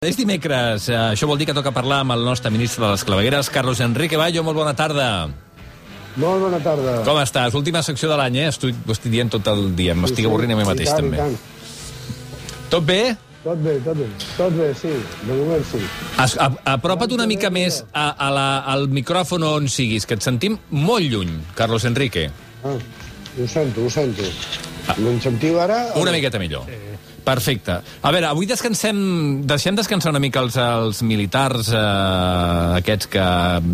És dimecres, eh, això vol dir que toca parlar amb el nostre ministre de les clavegueres, Carlos Enrique Bayo. Molt bona tarda. Molt bona tarda. Com estàs? Última secció de l'any, eh? Estic, ho estic dient tot el dia. M'estic Sí, sí, avorrint a mi mateix, tant, també. tant. Tot bé? Tot bé, tot bé. Tot bé, sí. De moment sí. Es, a, apropa't una mica més a, a la, al micròfon on siguis, que et sentim molt lluny, Carlos Enrique. Ah, ho sento, ho sento. Me'n sentiu ara? Una miqueta millor. Perfecte. A veure, avui descansem, deixem descansar una mica els, els militars eh, aquests que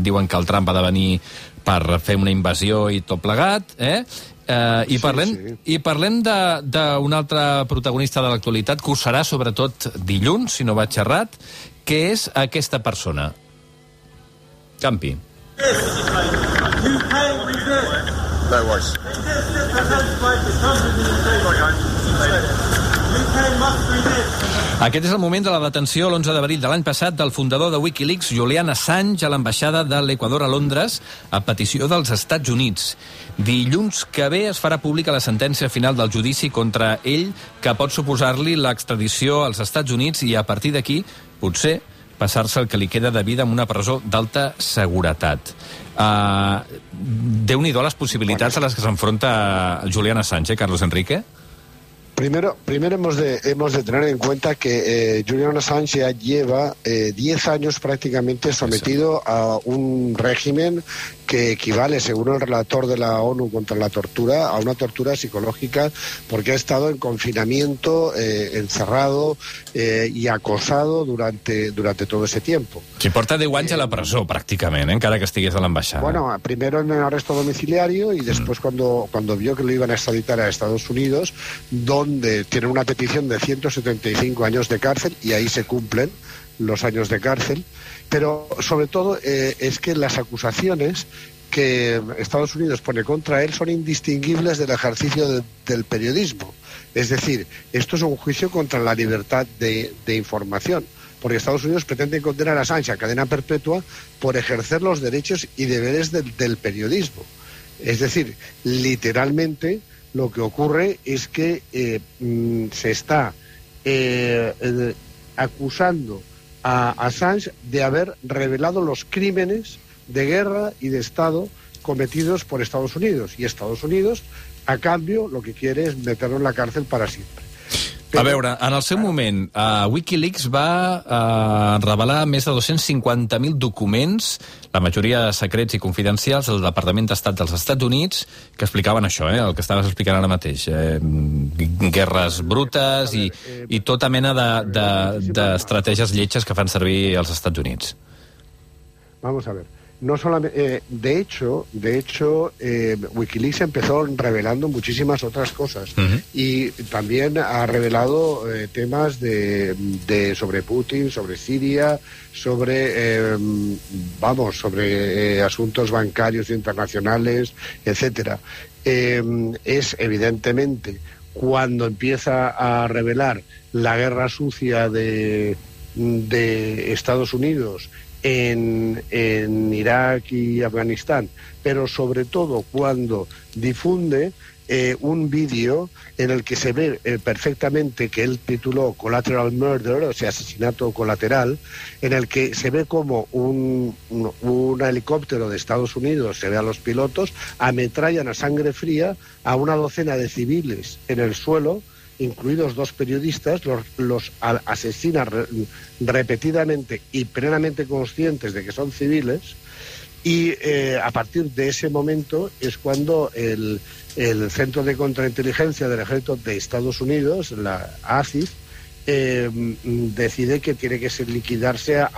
diuen que el Trump ha de venir per fer una invasió i tot plegat, eh? Eh, i, Sí, parlem, sí. I parlem de- d'un altre protagonista de l'actualitat, que ho serà sobretot dilluns, si no vaig errat, que és aquesta persona. Campi. No worries. Aquest és el moment de la detenció l'11 d'abril de l'any passat del fundador de Wikileaks, Julian Assange, a l'ambaixada de l'Equador a Londres, a petició dels Estats Units. Dilluns que ve es farà pública la sentència final del judici contra ell, que pot suposar-li l'extradició als Estats Units i, a partir d'aquí, potser, passar-se el que li queda de vida en una presó d'alta seguretat. Uh, Déu-n'hi-do les possibilitats a les que s'enfronta Julian Assange, eh, Carlos Enrique? Primero, primero hemos, de, hemos de tener en cuenta que eh, Julian Assange ya lleva eh, 10 años prácticamente sometido a un régimen que equivale, según el relator de la ONU contra la tortura, a una tortura psicológica porque ha estado en confinamiento, eh, encerrado eh, y acosado durante, durante todo ese tiempo. Sí, porta 10 anys a la presó, pràcticament, eh? encara que estigués a l'ambaixada. Bueno, primero en el arresto domiciliario y después cuando, cuando vio que lo iban a extraditar a Estados Unidos, donde tienen una petición de 175 años de cárcel y ahí se cumplen los años de cárcel. Pero sobre todo eh, es que las acusaciones que Estados Unidos pone contra él son indistinguibles del ejercicio de- del periodismo. Es decir, esto es un juicio contra la libertad de, de información, porque Estados Unidos pretende condenar a Sánchez a cadena perpetua por ejercer los derechos y deberes del, del periodismo. Es decir, literalmente lo que ocurre es que eh, mm, se está eh, eh, acusando a Assange de haber revelado los crímenes de guerra y de Estado cometidos por Estados Unidos. Y Estados Unidos, a cambio, lo que quiere es meterlo en la cárcel para siempre. A veure, en el seu moment, uh, Wikileaks va uh, revelar més de 250.000 documents, la majoria secrets i confidencials, del Departament d'Estat dels Estats Units, que explicaven això, eh, el que estaves explicant ara mateix. Eh, guerres brutes i, i tota mena d'estratègies de, de, d'estratègies lletges que fan servir els Estats Units. Vamos a ver. No solamente, eh, de hecho, de hecho, eh, WikiLeaks empezó revelando muchísimas otras cosas y también ha revelado eh, temas de, de sobre Putin, sobre Siria, sobre, eh, vamos, sobre eh, asuntos bancarios internacionales, etcétera. Eh, es evidentemente cuando empieza a revelar la guerra sucia de, de Estados Unidos en, Irak y Afganistán, pero sobre todo cuando difunde eh, un vídeo en el que se ve eh, perfectamente que él tituló Collateral Murder, o sea, asesinato colateral, en el que se ve como un, un, un helicóptero de Estados Unidos, se ve a los pilotos, ametrallan a sangre fría a una docena de civiles en el suelo, incluidos dos periodistas, los, los asesina re- repetidamente y plenamente conscientes de que son civiles, y eh, a partir de ese momento es cuando el, el Centro de Contrainteligencia del Ejército de Estados Unidos, la ACIF, eh, decide que tiene que ser liquidarse a,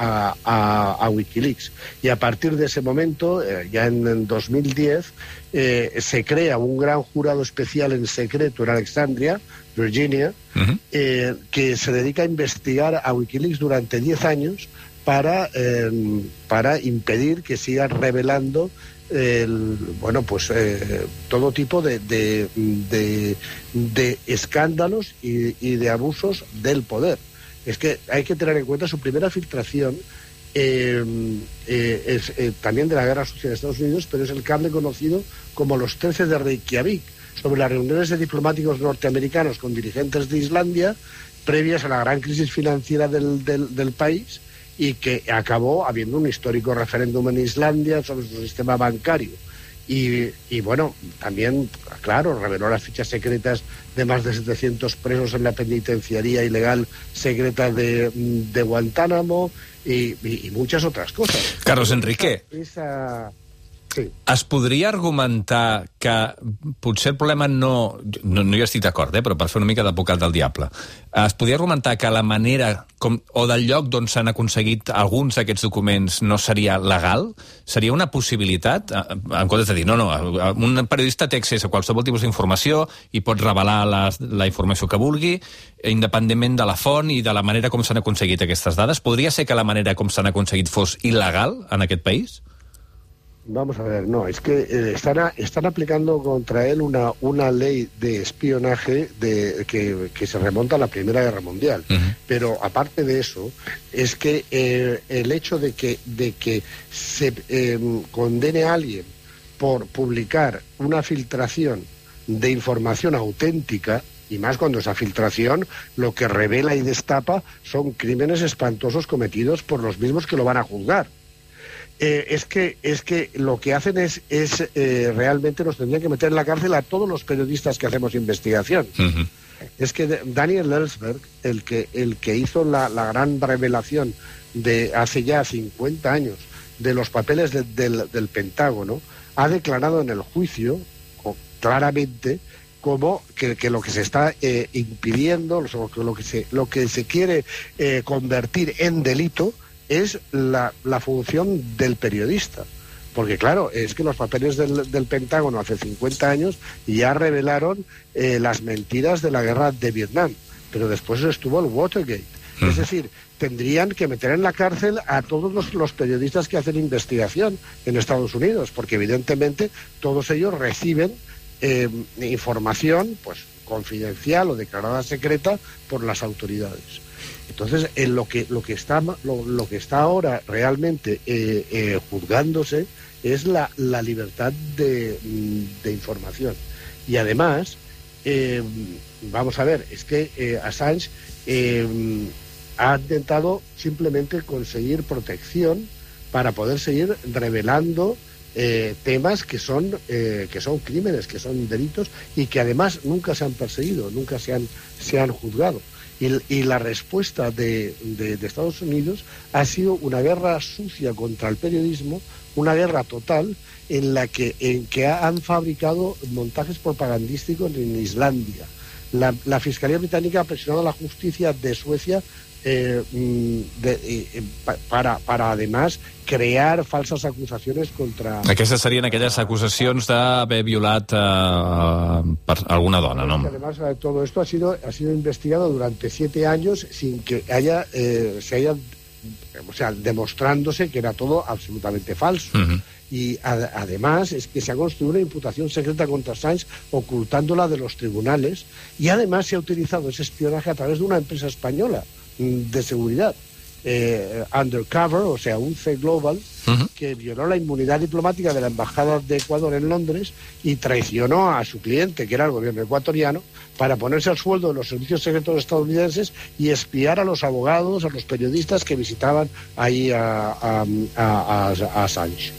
a- a Wikileaks. Y a partir de ese momento, eh, ya en, en 2010, eh, se crea un gran jurado especial en secreto en Alexandria, Virginia, Uh que se dedica a investigar a Wikileaks durante 10 años para, para impedir que sigan revelando el, bueno, pues eh, todo tipo de, de, de- escándalos y, y de abusos del poder. Es que hay que tener en cuenta su primera filtración eh, eh, es también de la guerra sucia de Estados Unidos, pero es el cable conocido como los 13 de Reykjavik, sobre las reuniones de diplomáticos norteamericanos con dirigentes de Islandia previas a la gran crisis financiera del, del país y que acabó habiendo un histórico referéndum en Islandia sobre su sistema bancario. Y, y, bueno, también, claro, reveló las fichas secretas de más de 700 presos en la penitenciaría ilegal secreta de, de Guantánamo y, y, y, muchas otras cosas. Carlos Enrique. Esa, Sí. Es podria argumentar que potser el problema no... No, no hi estic d'acord, eh, però per fer una mica d'advocat del diable. Es podria argumentar que la manera com, o del lloc d'on s'han aconseguit alguns d'aquests documents no seria legal? Seria una possibilitat? eh, En comptes de dir, no, no, un periodista té accés a qualsevol tipus d'informació i pot revelar la, la informació que vulgui, independentment de la font i de la manera com s'han aconseguit aquestes dades. Podria ser que la manera com s'han aconseguit fos il·legal en aquest país? Vamos a ver, no, es que eh, están, están aplicando contra él una, una ley de espionaje de, que, que se remonta a la Primera Guerra Mundial. Uh -huh. Pero aparte de eso, es que eh, el hecho de que, de que se eh, condene a alguien por publicar una filtración de información auténtica, y más cuando esa filtración lo que revela y destapa son crímenes espantosos cometidos por los mismos que lo van a juzgar. Eh, es que es que lo que hacen es, es eh, realmente nos tendrían que meter en la cárcel a todos los periodistas que hacemos investigación. Uh -huh. Es que Daniel Ellsberg, el que, el que hizo la, la, gran revelación de hace ya 50 años de los papeles de, del, del, Pentágono, ha declarado en el juicio claramente como que, que, lo que se está eh, impidiendo, lo, lo, que se, lo que se quiere eh, convertir en delito, es la, la, función del periodista. Porque claro, es que los papeles del, del Pentágono hace 50 años ya revelaron eh, las mentiras de la guerra de Vietnam, pero después estuvo el Watergate. Uh -huh. Es decir, tendrían que meter en la cárcel a todos los, los, periodistas que hacen investigación en Estados Unidos, porque evidentemente todos ellos reciben eh, información pues confidencial o declarada secreta por las autoridades. Entonces, en lo que lo que está lo, lo que está ahora realmente eh, eh, juzgándose es la, la libertad de, de, información. Y además, eh, vamos a ver, es que eh, Assange ha intentado simplemente conseguir protección para poder seguir revelando eh, temas que son, eh, que son crímenes, que son delitos y que además nunca se han perseguido, nunca se han, se han juzgado. Y, y la respuesta de, de, Estados Unidos ha sido una guerra sucia contra el periodismo, una guerra total en la que, en que han fabricado montajes propagandísticos en Islandia. La, la Fiscalía Británica ha presionado a la justicia de Suecia eh, de, eh, para, para además crear falsas acusaciones contra... Aquestes serien aquelles acusacions d'haver violat eh, per alguna dona, ¿no? Además, todo esto ha sido, ha sido investigado durante siete años sin que haya, eh, se haya, o sea, demostrándose que era todo absolutamente falso. Uh -huh. Y a, además es que se ha construido una imputación secreta contra Sánchez ocultándola de los tribunales y además se ha utilizado ese espionaje a través de una empresa española de seguridad. Eh, undercover, o sea, un C Global, uh -huh. que violó la inmunidad diplomática de la Embajada de Ecuador en Londres y traicionó a su cliente, que era el gobierno ecuatoriano, para ponerse al sueldo de los servicios secretos estadounidenses y espiar a los abogados, a los periodistas que visitaban ahí a, a, a, a Assange.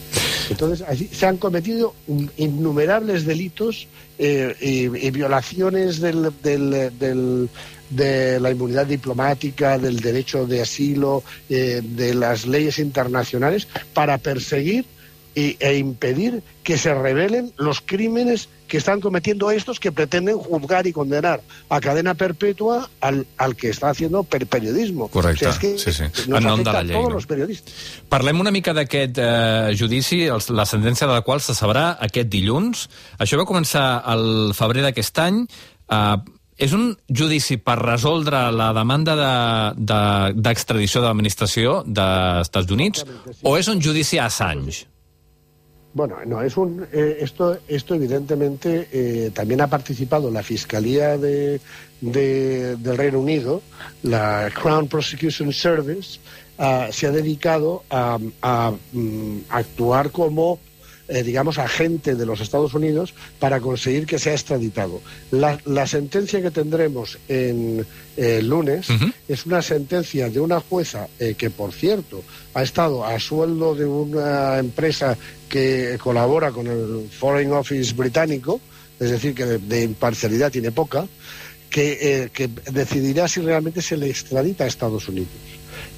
Entonces, así, se han cometido innumerables delitos eh, y, y, violaciones del, del, del de la inmunidad diplomática, del derecho de asilo, eh, de las leyes internacionales, para perseguir y, e impedir que se revelen los crímenes que están cometiendo estos que pretenden juzgar y condenar a cadena perpetua al, al que està haciendo per periodismo. Correcte, o sigui, és que sí, sí. Nos en nom de la llei. No? los periodistas. Parlem una mica d'aquest eh, judici, els, la sentència de la qual se sabrà aquest dilluns. Això va començar al febrer d'aquest any. Eh, és un judici per resoldre la demanda d'extradició de, de, de l'administració dels Estats Units o és un judici a Assange? Bueno, no, es un, eh, esto, esto evidentemente eh, también ha participado la Fiscalía de, de, del Reino Unido, la Crown Prosecution Service, uh, se ha dedicado a, a, a, actuar como eh, digamos, agente de los Estados Unidos para conseguir que sea extraditado. La, la sentencia que tendremos en el lunes es una sentencia de una jueza eh, que, por cierto, ha estado a sueldo de una empresa que colabora con el Foreign Office británico, es decir, que de, de imparcialidad tiene poca, que, eh, que decidirá si realmente se le extradita a Estados Unidos.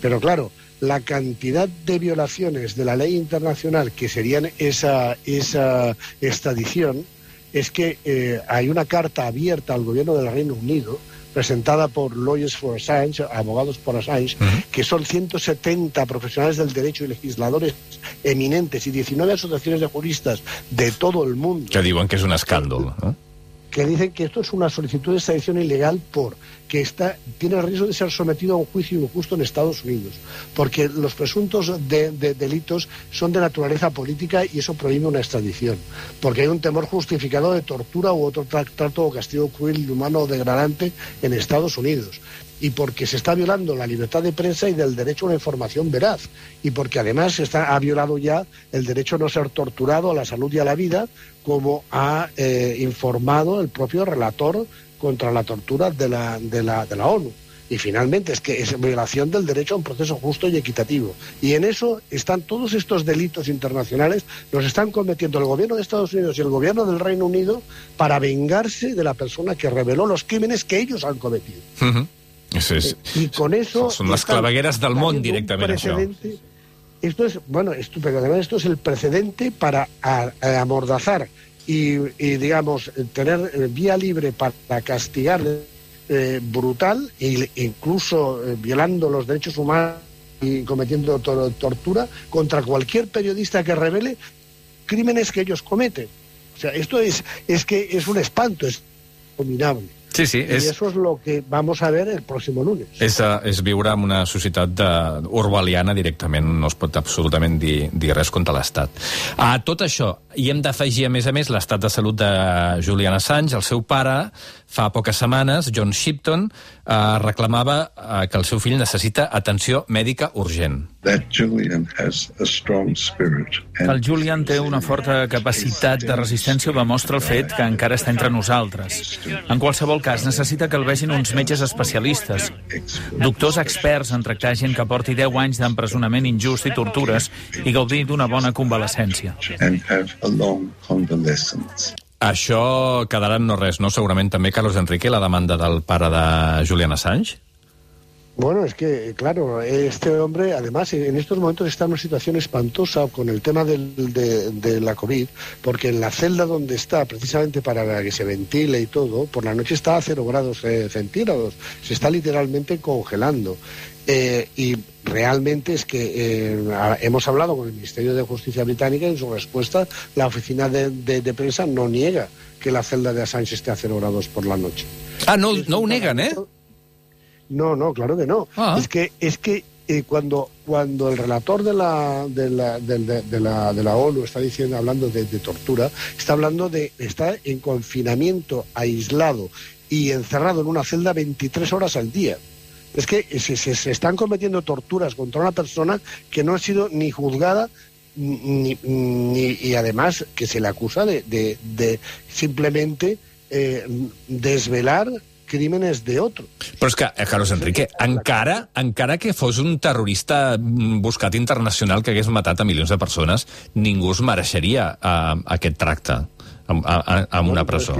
Pero claro, la cantidad de violaciones de la ley internacional que serían esa, esa extradición es que eh, hay una carta abierta al gobierno del Reino Unido presentada por Lawyers for Assange, abogados por Assange, que son 170 profesionales del derecho y legisladores eminentes y 19 asociaciones de juristas de todo el mundo Que diuen que és un escàndol. No? Que dicen que esto es una solicitud de extradición ilegal por que está, tiene el riesgo de ser sometido a un juicio injusto en Estados Unidos, porque los presuntos de, de delitos son de naturaleza política y eso prohíbe una extradición, porque hay un temor justificado de tortura u otro tra- trato o castigo cruel, inhumano o degradante en Estados Unidos y porque se está violando la libertad de prensa y del derecho a una información veraz, y porque además se está, ha violado ya el derecho a no ser torturado, a la salud y a la vida, como ha eh, informado el propio relator contra la tortura de la, de la, ONU. Y finalmente es que es violación del derecho a un proceso justo y equitativo. Y en eso están todos estos delitos internacionales, los están cometiendo el gobierno de Estados Unidos y el gobierno del Reino Unido para vengarse de la persona que reveló los crímenes que ellos han cometido. Mhm. És, Y con eso... Son las están clavegueras del món directamente, això. Esto es, bueno, esto, pero además esto es el precedente para a- a amordazar y, y, digamos, tener eh, vía libre para castigar eh, brutal e incluso eh, violando los derechos humanos y cometiendo tor- tortura contra cualquier periodista que revele crímenes que ellos cometen. O sea, esto es, es que es un espanto, es abominable. Sí, sí, Y és, eso es lo que vamos a ver el próximo lunes. és, eh, és viure en una societat de, orwelliana directament, no es pot absolutament dir, dir res contra l'Estat. A tot això hi hem d'afegir, a més a més, l'estat de salut de Julian Assange. El seu pare, fa poques setmanes, John Shipton, eh, reclamava eh, que el seu fill necessita atenció mèdica urgent. that Julian has a strong spirit. and El Julian té una forta capacitat de resistència ho demostra el fet que encara està entre nosaltres. En qualsevol cas, necessita que el vegin uns metges especialistes, doctors experts en tractar gent que porti 10 anys d'empresonament injust i tortures i gaudir d'una bona convalescència. Això quedarà en no res, no? Segurament també, Carlos Enrique, la demanda del pare de Julian Assange? Bueno, es que, claro, este hombre, además, en estos momentos está en una situación espantosa con el tema del- de, de la COVID, porque en la celda donde está, precisamente para que se ventile y todo, por la noche está a cero grados eh, centígrados, se está literalmente congelando. Eh, y realmente es que eh, hemos hablado con el Ministerio de Justicia británica y en su respuesta la oficina de, de- de prensa no niega que la celda de Assange esté a cero grados por la noche. Ah, no, no ho neguen, eh? No, no, claro que no. Ah. Es que, es que eh, cuando, cuando el relator de la, de la, del- de, de la, de la ONU está diciendo, hablando de, de tortura, está hablando de estar en confinamiento, aislado y encerrado en una celda 23 horas al día. Es que se, se- se están cometiendo torturas contra una persona que no ha sido ni juzgada ni, ni- y además que se le acusa de, de- de simplemente eh, desvelar crímenes de otro. Però és que, eh, Carlos Enrique, encara, encara que fos un terrorista mm, buscat internacional que hagués matat a milions de persones, ningú es mereixeria uh, aquest tracte amb, a, amb una presó.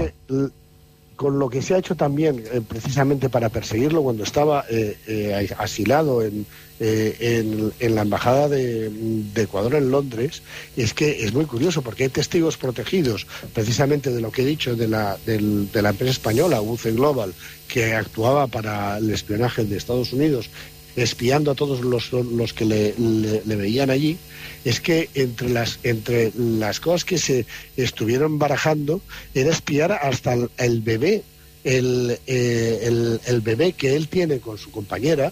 Con lo que se ha hecho también, eh, precisamente para perseguirlo, cuando estaba eh, eh, asilado en, eh, en, en la Embajada de, de Ecuador en Londres, es que es muy curioso porque hay testigos protegidos, precisamente de lo que he dicho, de la, del- de la empresa española, UC Global, que actuaba para el espionaje de Estados Unidos, espiando a todos los, los que le, le- le veían allí, es que entre las, entre las cosas que se estuvieron barajando era espiar hasta el, el bebé, el, eh, el, el bebé que él tiene con su compañera.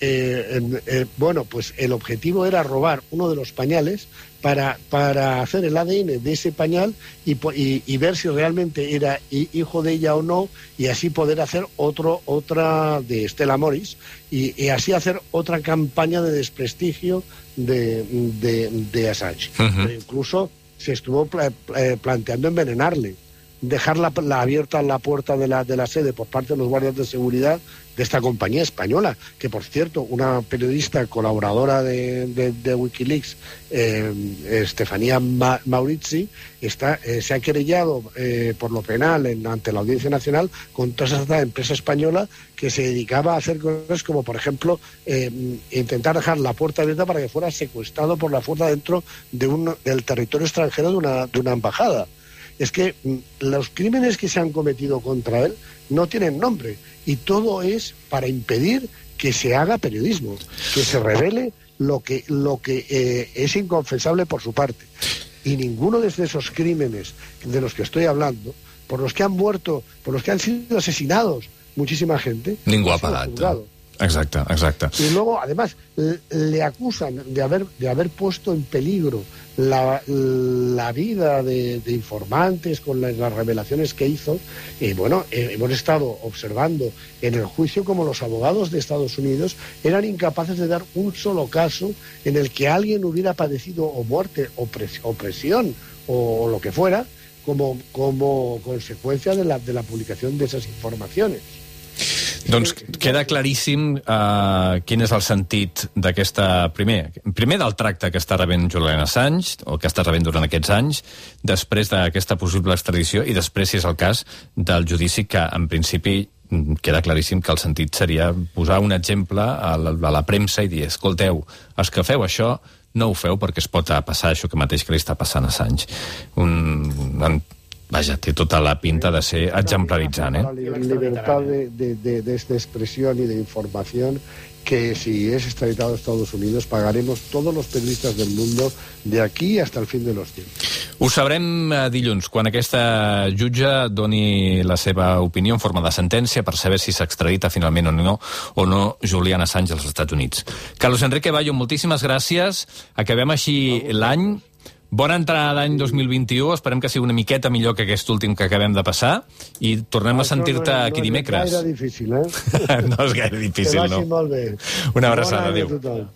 Eh, eh, bueno, pues el objetivo era robar uno de los pañales para, para hacer el ADN de ese pañal y, y, y ver si realmente era hi- hijo de ella o no y así poder hacer otro otra de Stella Morris y, y así hacer otra campaña de desprestigio de, de, de Assange. Incluso se estuvo pla- eh, planteando envenenarle, dejar la, la abierta la puerta de la, de la sede por parte de los guardias de seguridad de esta compañía española, que por cierto, una periodista colaboradora de, de- Wikileaks, eh, Estefanía Ma- Maurizi, está, eh, se ha querellado eh, por lo penal en- ante la Audiencia Nacional contra esa empresa española que se dedicaba a hacer cosas como, por ejemplo, eh, intentar dejar la puerta abierta para que fuera secuestrado por la fuerza dentro de un, del territorio extranjero de una, de una embajada. Es que mm, los crímenes que se han cometido contra él no tienen nombre y todo es para impedir que se haga periodismo, que se revele lo que, lo que eh, es inconfesable por su parte. Y ninguno de esos crímenes de los que estoy hablando, por los que han muerto, por los que han sido asesinados muchísima gente, Ningú ha sido juzgado. Exacte, exacte. Y luego, además, le acusan de haber, de haber puesto en peligro la, la vida de, informantes con las, revelaciones que hizo. Y bueno, eh, hemos estado observando en el juicio como los abogados de Estados Unidos eran incapaces de dar un solo caso en el que alguien hubiera padecido o muerte o pres- opresión o, lo que fuera como, como consecuencia de la, de la publicación de esas informaciones. Doncs queda claríssim uh, quin és el sentit d'aquesta... Primer, primer del tracte que està rebent Julian Assange, o que està rebent durant aquests anys, després d'aquesta possible extradició, i després, si és el cas, del judici que, en principi, mm, queda claríssim que el sentit seria posar un exemple a la, a la premsa i dir, escolteu, els que feu això, no ho feu perquè es pot passar això que mateix que li està passant a Assange. Un, un, vaja, té tota la pinta de ser exemplaritzant, eh? La li- libertad de, de, de, de esta expresión y de información que si es extraditado a Estados Unidos pagaremos todos los periodistas del mundo de aquí hasta el fin de los tiempos. Ho sabrem eh, dilluns, quan aquesta jutge doni la seva opinió en forma de sentència per saber si s'extradita finalment o no, o no Julian Assange als Estats Units. Carlos Enrique Bayo, moltíssimes gràcies. Acabem així l'any. Bona entrada d'any 2021. Esperem que sigui una miqueta millor que aquest últim que acabem de passar i tornem a sentir-te no, aquí no dimecres. és gaire difícil, eh? no és gaire que difícil, vagi no. molt bé. Una abraçada, adéu.